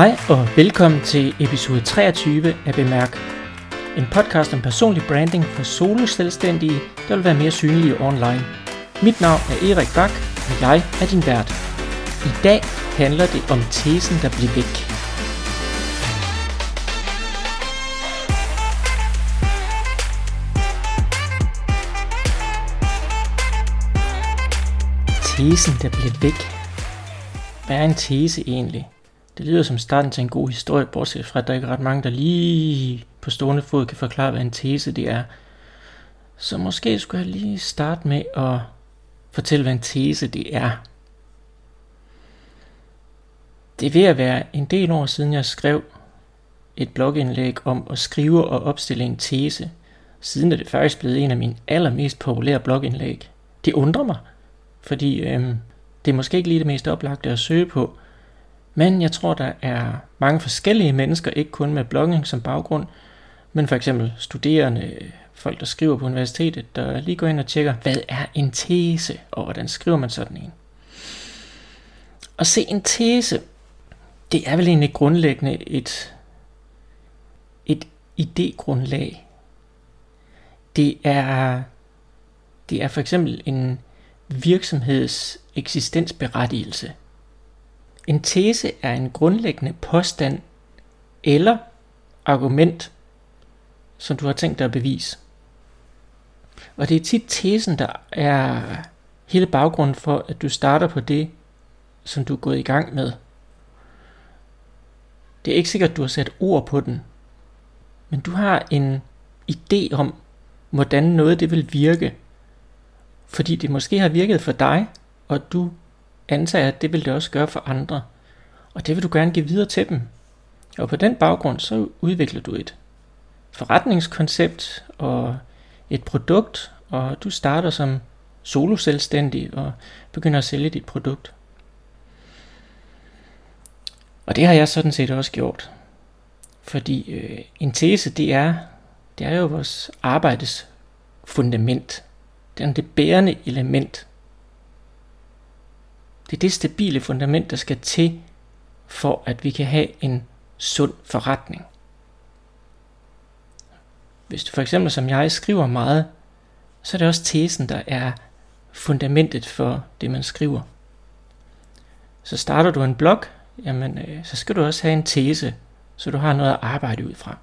Hej og velkommen til episode 23 af Bemærk. En podcast om personlig branding for solo selvstændige, der vil være mere synlige online. Mit navn er Erik Bak, og jeg er din vært. I dag handler det om tesen, der bliver væk. Tesen, der bliver væk. Hvad er en tese egentlig? Det lyder som starten til en god historie, bortset fra, at der ikke er ret mange, der lige på stående fod kan forklare, hvad en tese det er. Så måske skulle jeg lige starte med at fortælle, hvad en tese det er. Det er ved at være en del år siden, jeg skrev et blogindlæg om at skrive og opstille en tese. Siden er det faktisk blevet en af mine allermest populære blogindlæg. Det undrer mig, fordi øhm, det er måske ikke lige det mest oplagte at søge på, men jeg tror, der er mange forskellige mennesker, ikke kun med blogging som baggrund, men for eksempel studerende, folk der skriver på universitetet, der lige går ind og tjekker, hvad er en tese, og hvordan skriver man sådan en. Og se en tese, det er vel egentlig grundlæggende et, et idégrundlag. Det er, det er for eksempel en virksomheds eksistensberettigelse. En tese er en grundlæggende påstand eller argument, som du har tænkt dig at bevise. Og det er tit tesen, der er hele baggrunden for, at du starter på det, som du er gået i gang med. Det er ikke sikkert, at du har sat ord på den, men du har en idé om, hvordan noget det vil virke, fordi det måske har virket for dig, og du antager, at det vil det også gøre for andre. Og det vil du gerne give videre til dem. Og på den baggrund, så udvikler du et forretningskoncept og et produkt, og du starter som solo selvstændig og begynder at sælge dit produkt. Og det har jeg sådan set også gjort. Fordi øh, en tese, det er, det er jo vores arbejdes fundament. Det er det bærende element det er det stabile fundament, der skal til, for at vi kan have en sund forretning. Hvis du for eksempel som jeg skriver meget, så er det også tesen, der er fundamentet for det, man skriver. Så starter du en blog, jamen, øh, så skal du også have en tese, så du har noget at arbejde ud fra.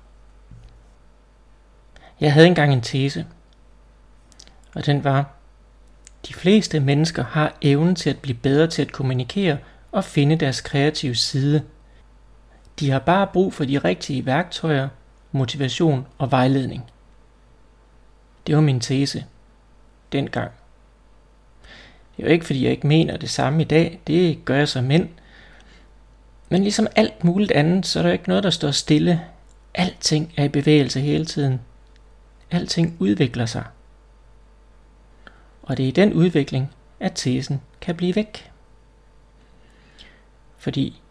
Jeg havde engang en tese, og den var, de fleste mennesker har evnen til at blive bedre til at kommunikere og finde deres kreative side. De har bare brug for de rigtige værktøjer, motivation og vejledning. Det var min tese. Dengang. Det er jo ikke fordi jeg ikke mener det samme i dag, det gør jeg som mænd. Men ligesom alt muligt andet, så er der ikke noget, der står stille. Alting er i bevægelse hele tiden. Alting udvikler sig og det er i den udvikling, at tesen kan blive væk. Fordi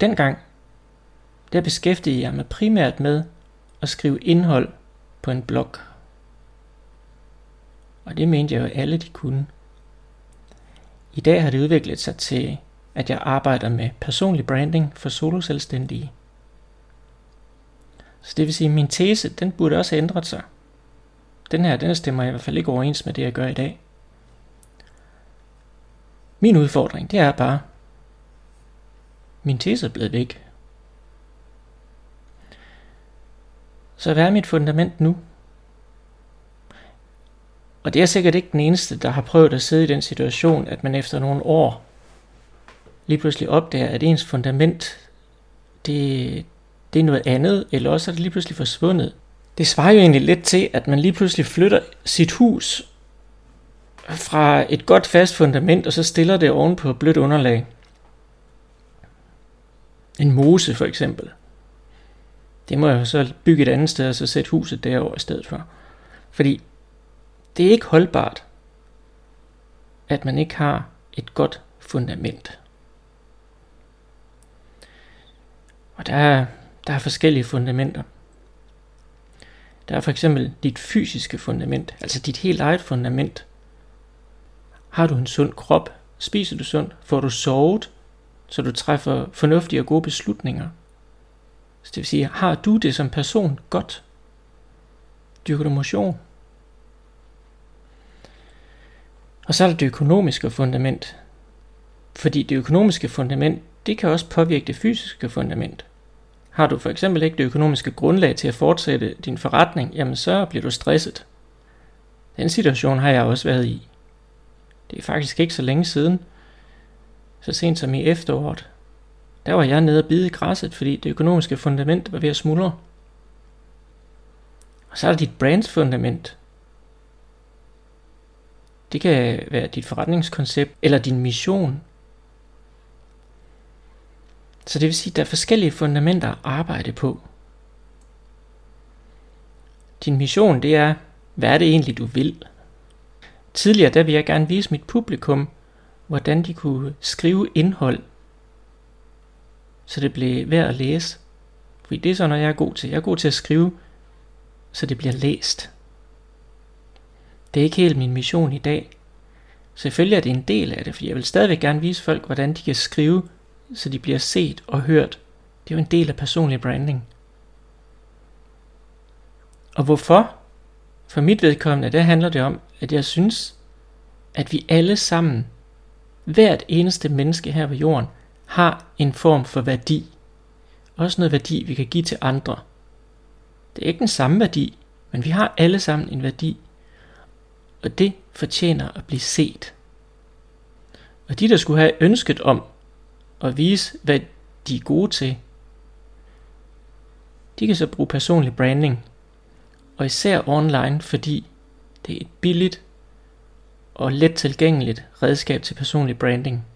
dengang, der beskæftigede jeg mig primært med at skrive indhold på en blog. Og det mente jeg jo alle de kunne. I dag har det udviklet sig til, at jeg arbejder med personlig branding for soloselvstændige. Så det vil sige, at min tese, den burde også have ændret sig. Den her, den stemmer i hvert fald ikke overens med det, jeg gør i dag. Min udfordring, det er bare, min tese er blevet væk. Så hvad er mit fundament nu? Og det er sikkert ikke den eneste, der har prøvet at sidde i den situation, at man efter nogle år lige pludselig opdager, at ens fundament, det, det er noget andet, eller også er det lige pludselig forsvundet. Det svarer jo egentlig lidt til, at man lige pludselig flytter sit hus fra et godt fast fundament, og så stiller det oven på blødt underlag. En mose for eksempel. Det må jeg så bygge et andet sted, og så sætte huset derover i stedet for. Fordi det er ikke holdbart, at man ikke har et godt fundament. Og der er, der er forskellige fundamenter. Der er for eksempel dit fysiske fundament, altså dit helt eget fundament, har du en sund krop? Spiser du sundt? Får du sovet, så du træffer fornuftige og gode beslutninger? Så det vil sige, har du det som person godt? Dyrker du motion? Og så er der det økonomiske fundament. Fordi det økonomiske fundament, det kan også påvirke det fysiske fundament. Har du for eksempel ikke det økonomiske grundlag til at fortsætte din forretning, jamen så bliver du stresset. Den situation har jeg også været i. Det er faktisk ikke så længe siden. Så sent som i efteråret. Der var jeg nede og bide i græsset, fordi det økonomiske fundament var ved at smuldre. Og så er der dit brands fundament. Det kan være dit forretningskoncept eller din mission. Så det vil sige, at der er forskellige fundamenter at arbejde på. Din mission, det er, hvad er det egentlig, du vil? Tidligere, der vil jeg gerne vise mit publikum, hvordan de kunne skrive indhold, så det blev værd at læse. Fordi det er sådan noget, jeg er god til. Jeg er god til at skrive, så det bliver læst. Det er ikke helt min mission i dag. Selvfølgelig er det en del af det, for jeg vil stadigvæk gerne vise folk, hvordan de kan skrive, så de bliver set og hørt. Det er jo en del af personlig branding. Og hvorfor? For mit vedkommende, der handler det om, at jeg synes, at vi alle sammen, hvert eneste menneske her på jorden, har en form for værdi. Også noget værdi, vi kan give til andre. Det er ikke den samme værdi, men vi har alle sammen en værdi. Og det fortjener at blive set. Og de, der skulle have ønsket om at vise, hvad de er gode til, de kan så bruge personlig branding. Og især online, fordi det er et billigt og let tilgængeligt redskab til personlig branding.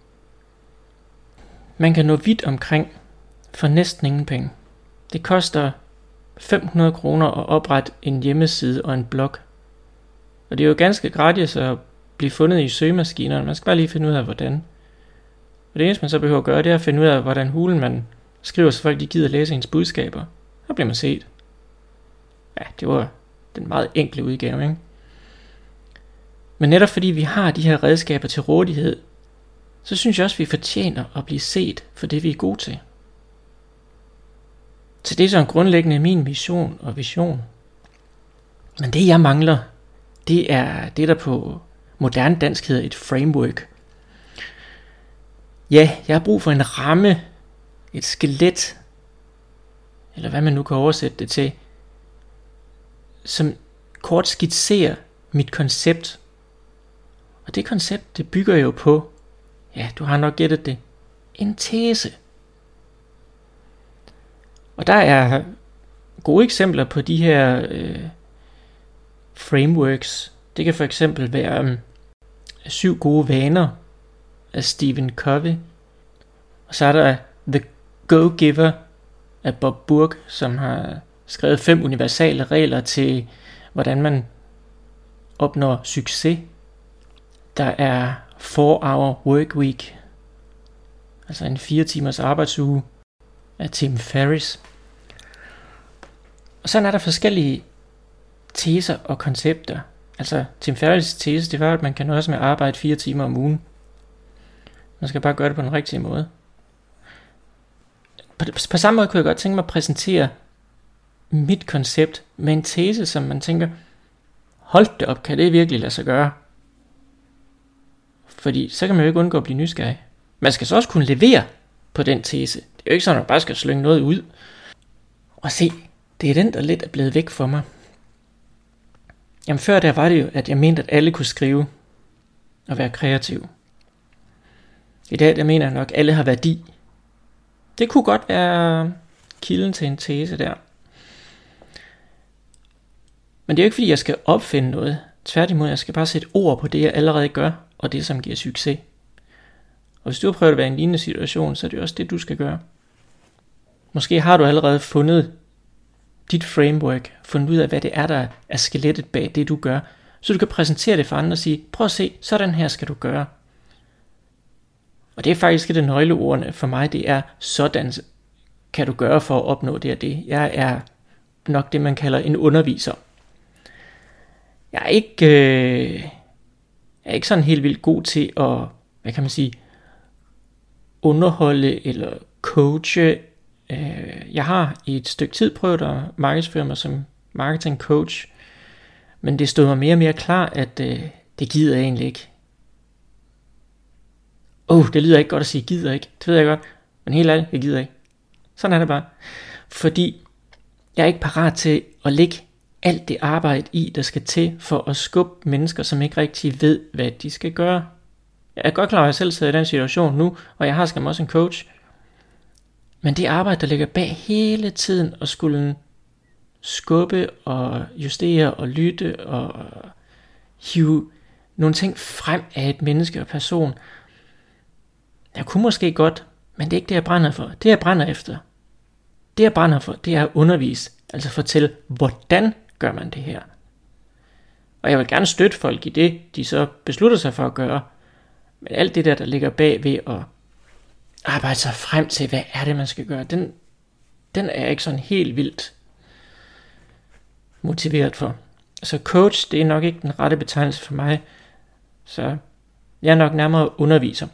Man kan nå vidt omkring for næsten ingen penge. Det koster 500 kroner at oprette en hjemmeside og en blog. Og det er jo ganske gratis at blive fundet i søgemaskinerne. Man skal bare lige finde ud af, hvordan. Og det eneste, man så behøver at gøre, det er at finde ud af, hvordan hulen man skriver, så folk de gider læse ens budskaber. Så bliver man set. Ja, det var den meget enkle udgave, ikke? Men netop fordi vi har de her redskaber til rådighed, så synes jeg også, vi fortjener at blive set for det, vi er gode til. Så det er sådan grundlæggende min mission og vision. Men det jeg mangler, det er det, der på moderne dansk hedder et framework. Ja, jeg har brug for en ramme, et skelet, eller hvad man nu kan oversætte det til, som kort skitserer mit koncept. Og det koncept, det bygger jo på Ja, du har nok gættet det. En tese. Og der er gode eksempler på de her øh, frameworks. Det kan for eksempel være øh, Syv gode vaner af Stephen Covey. Og så er der The Go-Giver af Bob Burg, som har skrevet fem universale regler til, hvordan man opnår succes. Der er 4-hour work week, altså en 4 timers arbejdsuge af Tim Ferriss. Og sådan er der forskellige teser og koncepter. Altså Tim Ferriss tese, det var, at man kan nøjes med at arbejde 4 timer om ugen. Man skal bare gøre det på den rigtige måde. På, på samme måde kunne jeg godt tænke mig at præsentere mit koncept med en tese, som man tænker, hold det op, kan det virkelig lade sig gøre? Fordi så kan man jo ikke undgå at blive nysgerrig. Man skal så også kunne levere på den tese. Det er jo ikke sådan, at man bare skal slynge noget ud. Og se, det er den, der lidt er blevet væk for mig. Jamen før der var det jo, at jeg mente, at alle kunne skrive og være kreativ. I dag der mener jeg nok, at alle har værdi. Det kunne godt være kilden til en tese der. Men det er jo ikke fordi, jeg skal opfinde noget. Tværtimod, jeg skal bare sætte ord på det, jeg allerede gør, og det, som giver succes. Og hvis du har prøvet at være i en lignende situation, så er det også det, du skal gøre. Måske har du allerede fundet dit framework, fundet ud af, hvad det er, der er skelettet bag det, du gør, så du kan præsentere det for andre og sige, prøv at se, sådan her skal du gøre. Og det er faktisk et af nøgleordene for mig, det er, sådan kan du gøre for at opnå det og det. Jeg er nok det, man kalder en underviser. Jeg er ikke, øh, jeg er ikke sådan helt vildt god til at, hvad kan man sige, underholde eller coache Øh, jeg har i et stykke tid prøvet at markedsføre mig som marketing coach, men det stod mig mere og mere klar, at øh, det gider jeg egentlig ikke. Åh, oh, det lyder ikke godt at sige gider ikke, det ved jeg godt, men helt ærligt, jeg gider ikke. Sådan er det bare. Fordi jeg er ikke parat til at lægge alt det arbejde i, der skal til for at skubbe mennesker, som ikke rigtig ved, hvad de skal gøre. Jeg er godt klar, at jeg selv sidder i den situation nu, og jeg har skam også en coach. Men det arbejde, der ligger bag hele tiden og skulle skubbe og justere og lytte og hive nogle ting frem af et menneske og person. Jeg kunne måske godt, men det er ikke det, jeg brænder for. Det, jeg brænder efter, det, jeg brænder for, det er at undervise. Altså fortælle, hvordan gør man det her. Og jeg vil gerne støtte folk i det, de så beslutter sig for at gøre. Men alt det der, der ligger bag ved at arbejde sig frem til, hvad er det, man skal gøre, den, den er jeg ikke sådan helt vildt motiveret for. Så coach, det er nok ikke den rette betegnelse for mig. Så jeg er nok nærmere underviser.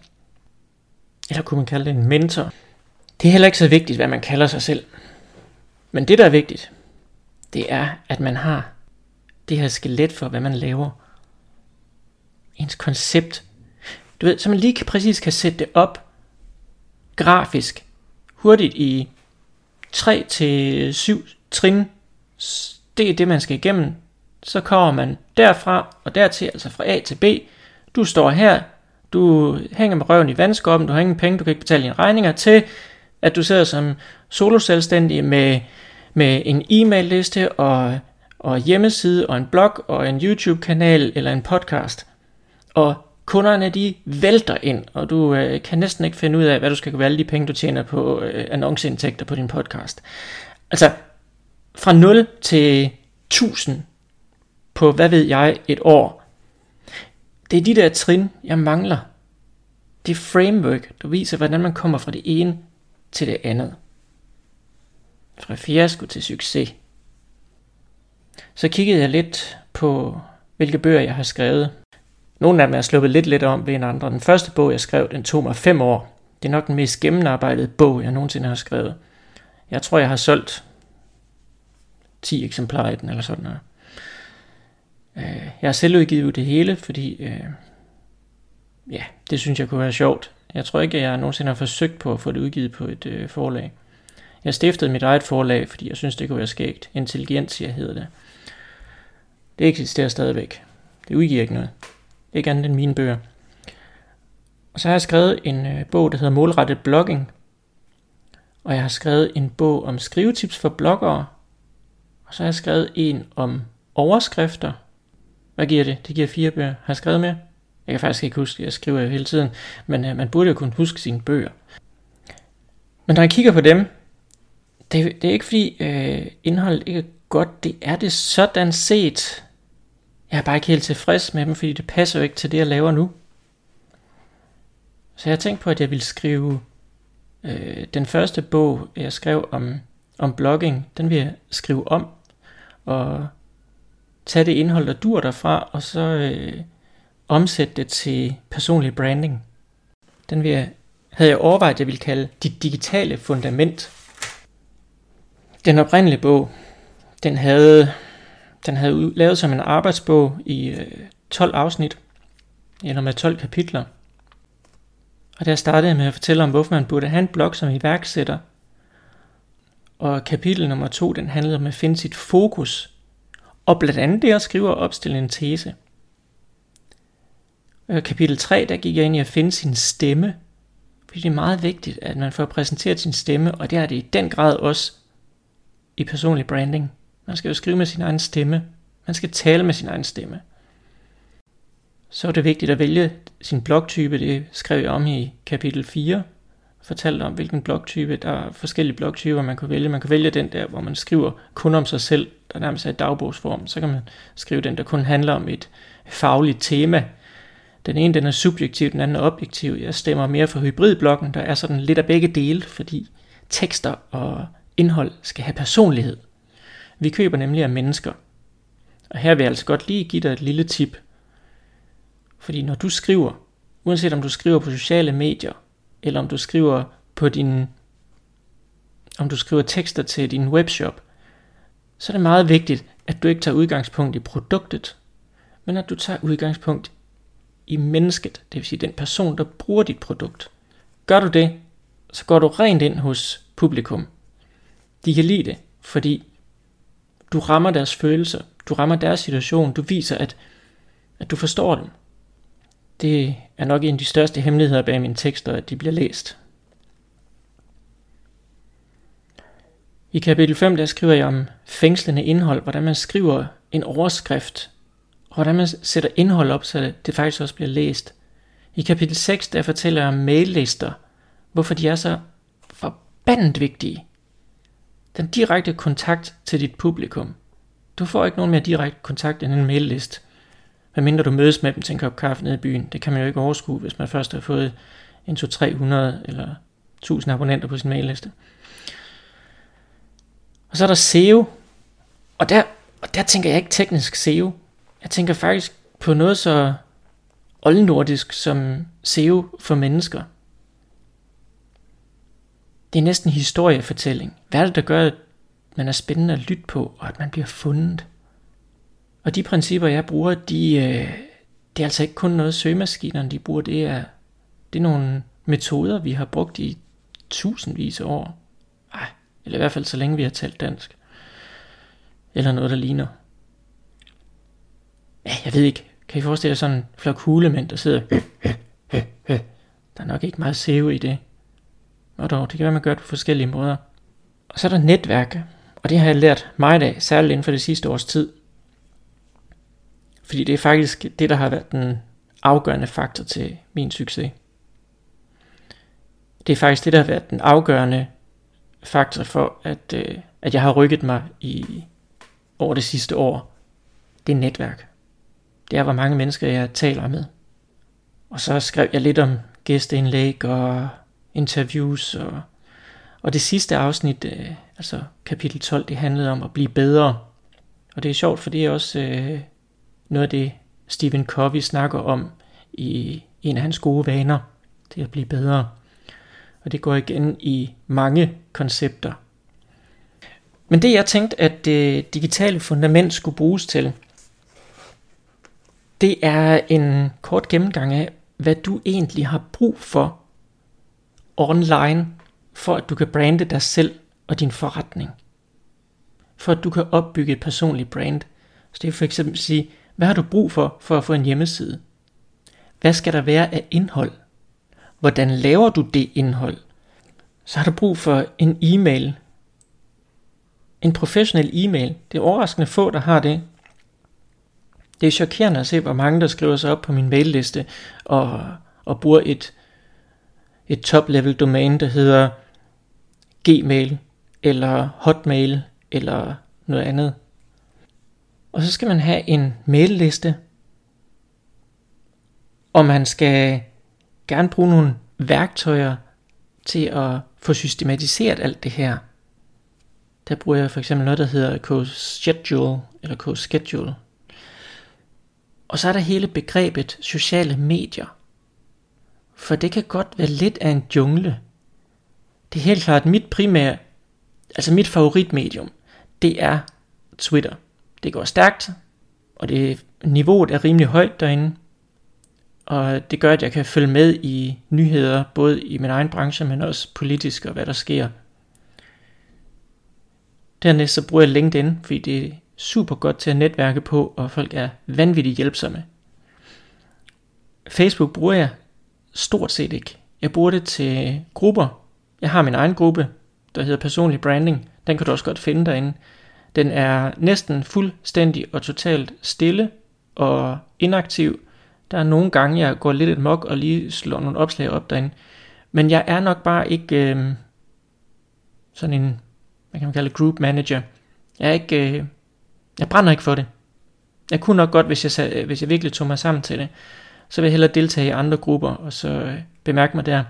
Eller kunne man kalde det en mentor. Det er heller ikke så vigtigt, hvad man kalder sig selv. Men det, der er vigtigt, det er, at man har det her skelet for, hvad man laver. Ens koncept. Du ved, så man lige kan, præcis kan sætte det op grafisk, hurtigt i 3 til 7 trin. Det er det, man skal igennem. Så kommer man derfra og dertil, altså fra A til B. Du står her, du hænger med røven i vandskoppen, du har ingen penge, du kan ikke betale dine regninger til, at du sidder som soloselvstændig med, med en e-mail-liste og, og hjemmeside og en blog og en YouTube-kanal eller en podcast. Og kunderne de vælter ind, og du øh, kan næsten ikke finde ud af, hvad du skal gøre alle de penge, du tjener på øh, annonceindtægter på din podcast. Altså, fra 0 til 1000 på, hvad ved jeg, et år. Det er de der trin, jeg mangler. Det framework, der viser, hvordan man kommer fra det ene til det andet. Fra fiasko til succes. Så kiggede jeg lidt på, hvilke bøger jeg har skrevet. Nogle af dem er sluppet lidt lidt om ved en andre. Den første bog, jeg skrev, den tog mig fem år. Det er nok den mest gennemarbejdede bog, jeg nogensinde har skrevet. Jeg tror, jeg har solgt 10 eksemplarer i den, eller sådan noget. Øh, jeg har selv udgivet det hele, fordi øh, ja, det synes jeg kunne være sjovt. Jeg tror ikke, at jeg nogensinde har forsøgt på at få det udgivet på et øh, forlag. Jeg stiftede mit eget forlag, fordi jeg synes, det kunne være skægt. Intelligentia hedder det. Det eksisterer stadigvæk. Det udgiver ikke noget. Ikke andet end mine bøger. Og så har jeg skrevet en øh, bog, der hedder Målrettet Blogging. Og jeg har skrevet en bog om skrivetips for bloggere. Og så har jeg skrevet en om overskrifter. Hvad giver det? Det giver fire bøger. Har jeg skrevet mere? Jeg kan faktisk ikke huske, jeg skriver jo hele tiden. Men øh, man burde jo kunne huske sine bøger. Men når jeg kigger på dem, det, det er ikke fordi øh, indholdet ikke er godt. Det er det sådan set. Jeg er bare ikke helt tilfreds med dem, fordi det passer jo ikke til det, jeg laver nu. Så jeg tænkte på, at jeg ville skrive øh, den første bog, jeg skrev om, om blogging, den vil jeg skrive om, og tage det indhold, der dur derfra, og så øh, omsætte det til personlig branding. Den vil jeg, havde jeg overvejet, at jeg ville kalde dit digitale fundament. Den oprindelige bog, den havde den havde lavet som en arbejdsbog i øh, 12 afsnit, eller med 12 kapitler. Og der startede jeg med at fortælle om, hvorfor man burde have en blog som iværksætter. Og kapitel nummer 2, den handlede om at finde sit fokus. Og blandt andet det at skrive og opstille en tese. Og kapitel 3, der gik jeg ind i at finde sin stemme. Fordi det er meget vigtigt, at man får præsenteret sin stemme, og det er det i den grad også i personlig branding. Man skal jo skrive med sin egen stemme. Man skal tale med sin egen stemme. Så er det vigtigt at vælge sin blogtype. Det skrev jeg om i kapitel 4. Fortalte om, hvilken blogtype. Der er forskellige blogtyper, man kan vælge. Man kan vælge den der, hvor man skriver kun om sig selv, der nærmest er i dagbogsform. Så kan man skrive den, der kun handler om et fagligt tema. Den ene den er subjektiv, den anden er objektiv. Jeg stemmer mere for hybridbloggen, der er sådan lidt af begge dele, fordi tekster og indhold skal have personlighed. Vi køber nemlig af mennesker. Og her vil jeg altså godt lige give dig et lille tip. Fordi når du skriver, uanset om du skriver på sociale medier, eller om du skriver på din om du skriver tekster til din webshop, så er det meget vigtigt, at du ikke tager udgangspunkt i produktet, men at du tager udgangspunkt i mennesket, det vil sige den person, der bruger dit produkt. Gør du det, så går du rent ind hos publikum. De kan lide det, fordi du rammer deres følelser, du rammer deres situation, du viser, at, at du forstår dem. Det er nok en af de største hemmeligheder bag mine tekster, at de bliver læst. I kapitel 5 der skriver jeg om fængslende indhold, hvordan man skriver en overskrift, og hvordan man sætter indhold op, så det faktisk også bliver læst. I kapitel 6 der fortæller jeg om maillister, hvorfor de er så forbandet vigtige. Den direkte kontakt til dit publikum. Du får ikke nogen mere direkte kontakt end en maillist. Hvad du mødes med dem til en kop kaffe nede i byen. Det kan man jo ikke overskue, hvis man først har fået en 200-300 eller 1000 abonnenter på sin mailliste. Og så er der SEO. Og der, og der tænker jeg ikke teknisk SEO. Jeg tænker faktisk på noget så oldnordisk som SEO for mennesker. Det er næsten historiefortælling. Hvad er det, der gør, at man er spændende at lytte på, og at man bliver fundet? Og de principper, jeg bruger, de, øh, det er altså ikke kun noget søgemaskinerne, de bruger. Det er, det er nogle metoder, vi har brugt i tusindvis af år. Ej, eller i hvert fald så længe vi har talt dansk. Eller noget, der ligner. Ja, jeg ved ikke. Kan I forestille jer sådan en flok hulemænd, der sidder... Der er nok ikke meget sæve i det. Og dog, det kan være, man gør det på forskellige måder. Og så er der netværk. Og det har jeg lært meget af, særligt inden for det sidste års tid. Fordi det er faktisk det, der har været den afgørende faktor til min succes. Det er faktisk det, der har været den afgørende faktor for, at, øh, at jeg har rykket mig i over det sidste år. Det er netværk. Det er, hvor mange mennesker jeg taler med. Og så skrev jeg lidt om gæsteindlæg og interviews. Og, og det sidste afsnit, øh, altså kapitel 12, det handlede om at blive bedre. Og det er sjovt, for det er også øh, noget af det, Stephen Covey snakker om i en af hans gode vaner. Det at blive bedre. Og det går igen i mange koncepter. Men det jeg tænkte, at det digitale fundament skulle bruges til, det er en kort gennemgang af, hvad du egentlig har brug for online, for at du kan brande dig selv og din forretning. For at du kan opbygge et personligt brand. Så det vil for eksempel sige, hvad har du brug for for at få en hjemmeside? Hvad skal der være af indhold? Hvordan laver du det indhold? Så har du brug for en e-mail. En professionel e-mail. Det er overraskende få, der har det. Det er chokerende at se, hvor mange der skriver sig op på min mailliste og, og bruger et, et top-level domæne, der hedder Gmail eller Hotmail eller noget andet. Og så skal man have en mailliste, og man skal gerne bruge nogle værktøjer til at få systematiseret alt det her. Der bruger jeg for eksempel noget, der hedder K-Schedule, eller K-Schedule. Og så er der hele begrebet sociale medier. For det kan godt være lidt af en jungle. Det er helt klart mit primære, altså mit favoritmedium, det er Twitter. Det går stærkt, og det niveauet er rimelig højt derinde. Og det gør, at jeg kan følge med i nyheder, både i min egen branche, men også politisk og hvad der sker. Dernæst så bruger jeg LinkedIn, fordi det er super godt til at netværke på, og folk er vanvittigt hjælpsomme. Facebook bruger jeg stort set ikke. Jeg bruger det til grupper. Jeg har min egen gruppe, der hedder personlig branding. Den kan du også godt finde derinde. Den er næsten fuldstændig og totalt stille og inaktiv. Der er nogle gange, jeg går lidt et mok og lige slår nogle opslag op derinde. Men jeg er nok bare ikke øh, sådan en, hvad kan man kalde group manager. Jeg er ikke, øh, jeg brænder ikke for det. Jeg kunne nok godt, hvis jeg, øh, hvis jeg virkelig tog mig sammen til det, så vil jeg hellere deltage i andre grupper, og så øh, bemærke mig der.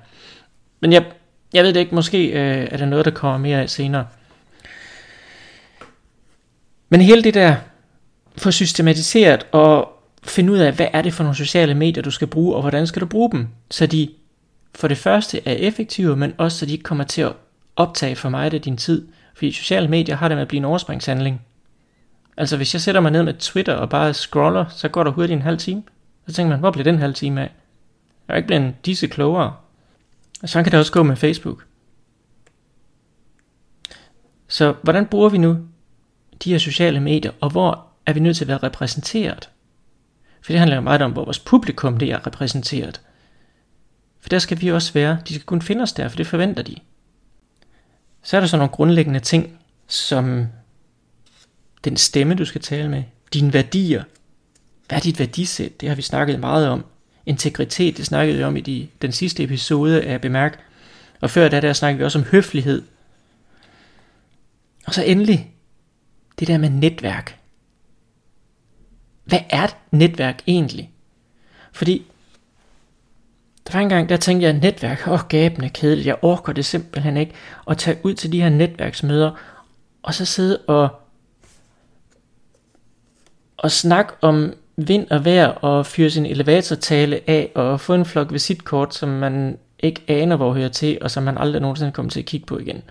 Men jeg, jeg ved det ikke, måske øh, er det noget, der kommer mere af senere. Men hele det der, for systematiseret og finde ud af, hvad er det for nogle sociale medier, du skal bruge, og hvordan skal du bruge dem, så de for det første er effektive, men også så de ikke kommer til at optage for meget af din tid, fordi sociale medier har det med at blive en overspringshandling. Altså hvis jeg sætter mig ned med Twitter og bare scroller, så går der hurtigt en halv time. Så tænker man, hvor bliver den halv time af? Jeg er ikke blevet disse klogere. Og så kan det også gå med Facebook. Så hvordan bruger vi nu de her sociale medier, og hvor er vi nødt til at være repræsenteret? For det handler jo meget om, hvor vores publikum det er repræsenteret. For der skal vi også være. De skal kun finde os der, for det forventer de. Så er der så nogle grundlæggende ting, som den stemme, du skal tale med, dine værdier. Hvad er dit værdisæt? Det har vi snakket meget om. Integritet, det snakkede vi om i de, den sidste episode af Bemærk. Og før da, der snakkede vi også om høflighed. Og så endelig, det der med netværk. Hvad er et netværk egentlig? Fordi der var en gang, der tænkte jeg, netværk, åh, oh, gabende kedeligt, jeg orker det simpelthen ikke, at tage ud til de her netværksmøder, og så sidde og, og snakke om vind og vejr, og fyre sin elevatortale af, og få en flok visitkort, som man ikke aner, hvor hører til, og som man aldrig nogensinde kommer til at kigge på igen.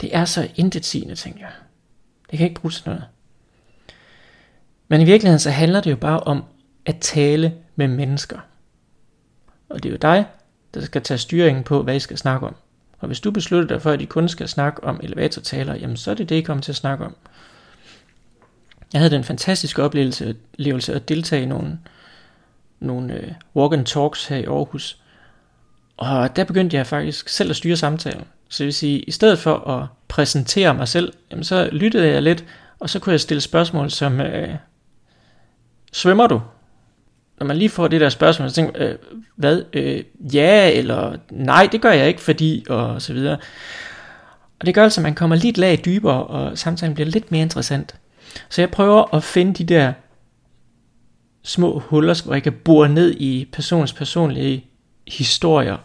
Det er så intetsigende, tænker jeg. Det kan ikke bruges til noget. Men i virkeligheden så handler det jo bare om at tale med mennesker. Og det er jo dig, der skal tage styringen på, hvad I skal snakke om. Og hvis du beslutter dig for, at I kun skal snakke om elevatortaler, jamen så er det det, I kommer til at snakke om. Jeg havde den fantastiske oplevelse, oplevelse at deltage i nogle, nogle øh, walk and talks her i Aarhus. Og der begyndte jeg faktisk selv at styre samtalen. Så det vil sige, i stedet for at præsentere mig selv, jamen så lyttede jeg lidt, og så kunne jeg stille spørgsmål som, øh, svømmer du? Når man lige får det der spørgsmål, så tænker øh, hvad? Øh, ja eller nej, det gør jeg ikke, fordi, og så videre. Og det gør altså, at man kommer lidt lag dybere, og samtalen bliver lidt mere interessant. Så jeg prøver at finde de der små huller, hvor jeg kan bore ned i personens personlige historier,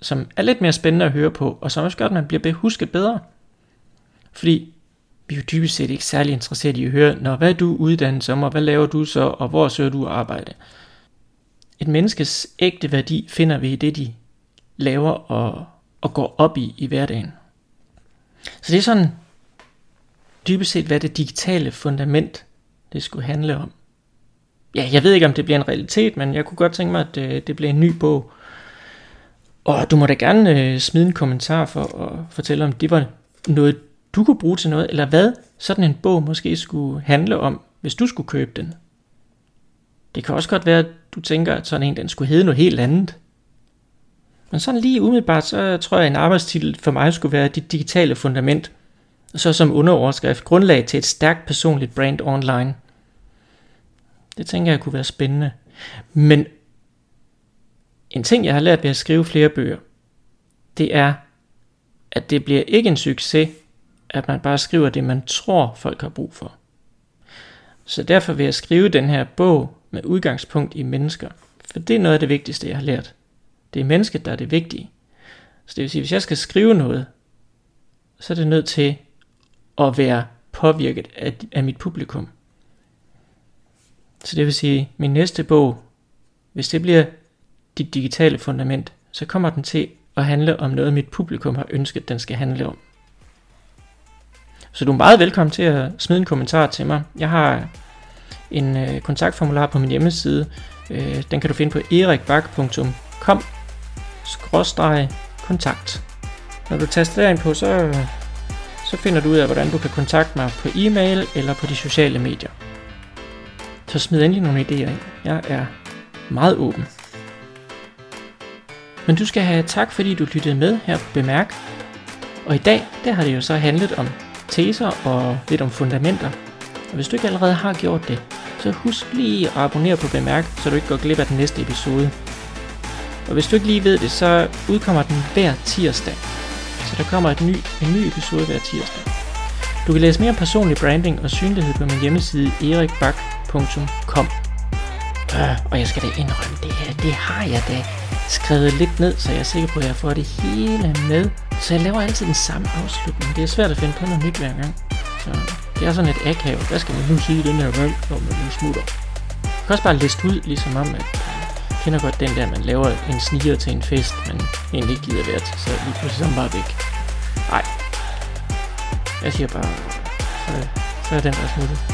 som er lidt mere spændende at høre på, og som også gør, at man bliver husket bedre. Fordi vi er jo dybest set ikke særlig interesseret i at høre, når hvad er du uddannet som, og hvad laver du så, og hvor søger du arbejde. Et menneskes ægte værdi finder vi i det, de laver og, og går op i i hverdagen. Så det er sådan dybest set, hvad det digitale fundament det skulle handle om. Ja, jeg ved ikke, om det bliver en realitet, men jeg kunne godt tænke mig, at det, det bliver en ny bog. Og du må da gerne øh, smide en kommentar for at fortælle, om det var noget, du kunne bruge til noget, eller hvad sådan en bog måske skulle handle om, hvis du skulle købe den. Det kan også godt være, at du tænker, at sådan en den skulle hedde noget helt andet. Men sådan lige umiddelbart, så tror jeg, at en arbejdstitel for mig skulle være dit digitale fundament. Så som underoverskrift, grundlag til et stærkt personligt brand online. Det tænker jeg kunne være spændende. Men en ting, jeg har lært ved at skrive flere bøger, det er, at det bliver ikke en succes, at man bare skriver det, man tror, folk har brug for. Så derfor vil jeg skrive den her bog med udgangspunkt i mennesker. For det er noget af det vigtigste, jeg har lært. Det er mennesket, der er det vigtige. Så det vil sige, hvis jeg skal skrive noget, så er det nødt til at være påvirket af, af mit publikum. Så det vil sige, min næste bog, hvis det bliver dit digitale fundament, så kommer den til at handle om noget, mit publikum har ønsket, den skal handle om. Så du er meget velkommen til at smide en kommentar til mig. Jeg har en øh, kontaktformular på min hjemmeside. Øh, den kan du finde på erikbak.com kontakt. Når du taster derind på, så, så finder du ud af, hvordan du kan kontakte mig på e-mail eller på de sociale medier. Så smid endelig nogle idéer ind. Jeg er meget åben. Men du skal have tak, fordi du lyttede med her på Bemærk. Og i dag, der har det jo så handlet om teser og lidt om fundamenter. Og hvis du ikke allerede har gjort det, så husk lige at abonnere på Bemærk, så du ikke går glip af den næste episode. Og hvis du ikke lige ved det, så udkommer den hver tirsdag. Så der kommer et ny, en ny episode hver tirsdag. Du kan læse mere om personlig branding og synlighed på min hjemmeside erikbak.com øh, Og jeg skal da indrømme, det her, det har jeg da skrevet lidt ned, så jeg er sikker på, at jeg får det hele med. Så jeg laver altid den samme afslutning. Det er svært at finde på noget nyt hver gang. Så det er sådan et akavet. Hvad skal man nu sige den her gang, når man nu smutter? Jeg kan også bare liste ud, ligesom om, at kender godt den der, man laver en sniger til en fest, men egentlig ikke gider være til, så lige pludselig så bare væk. Nej. Jeg siger bare, så, så er den der smuttet.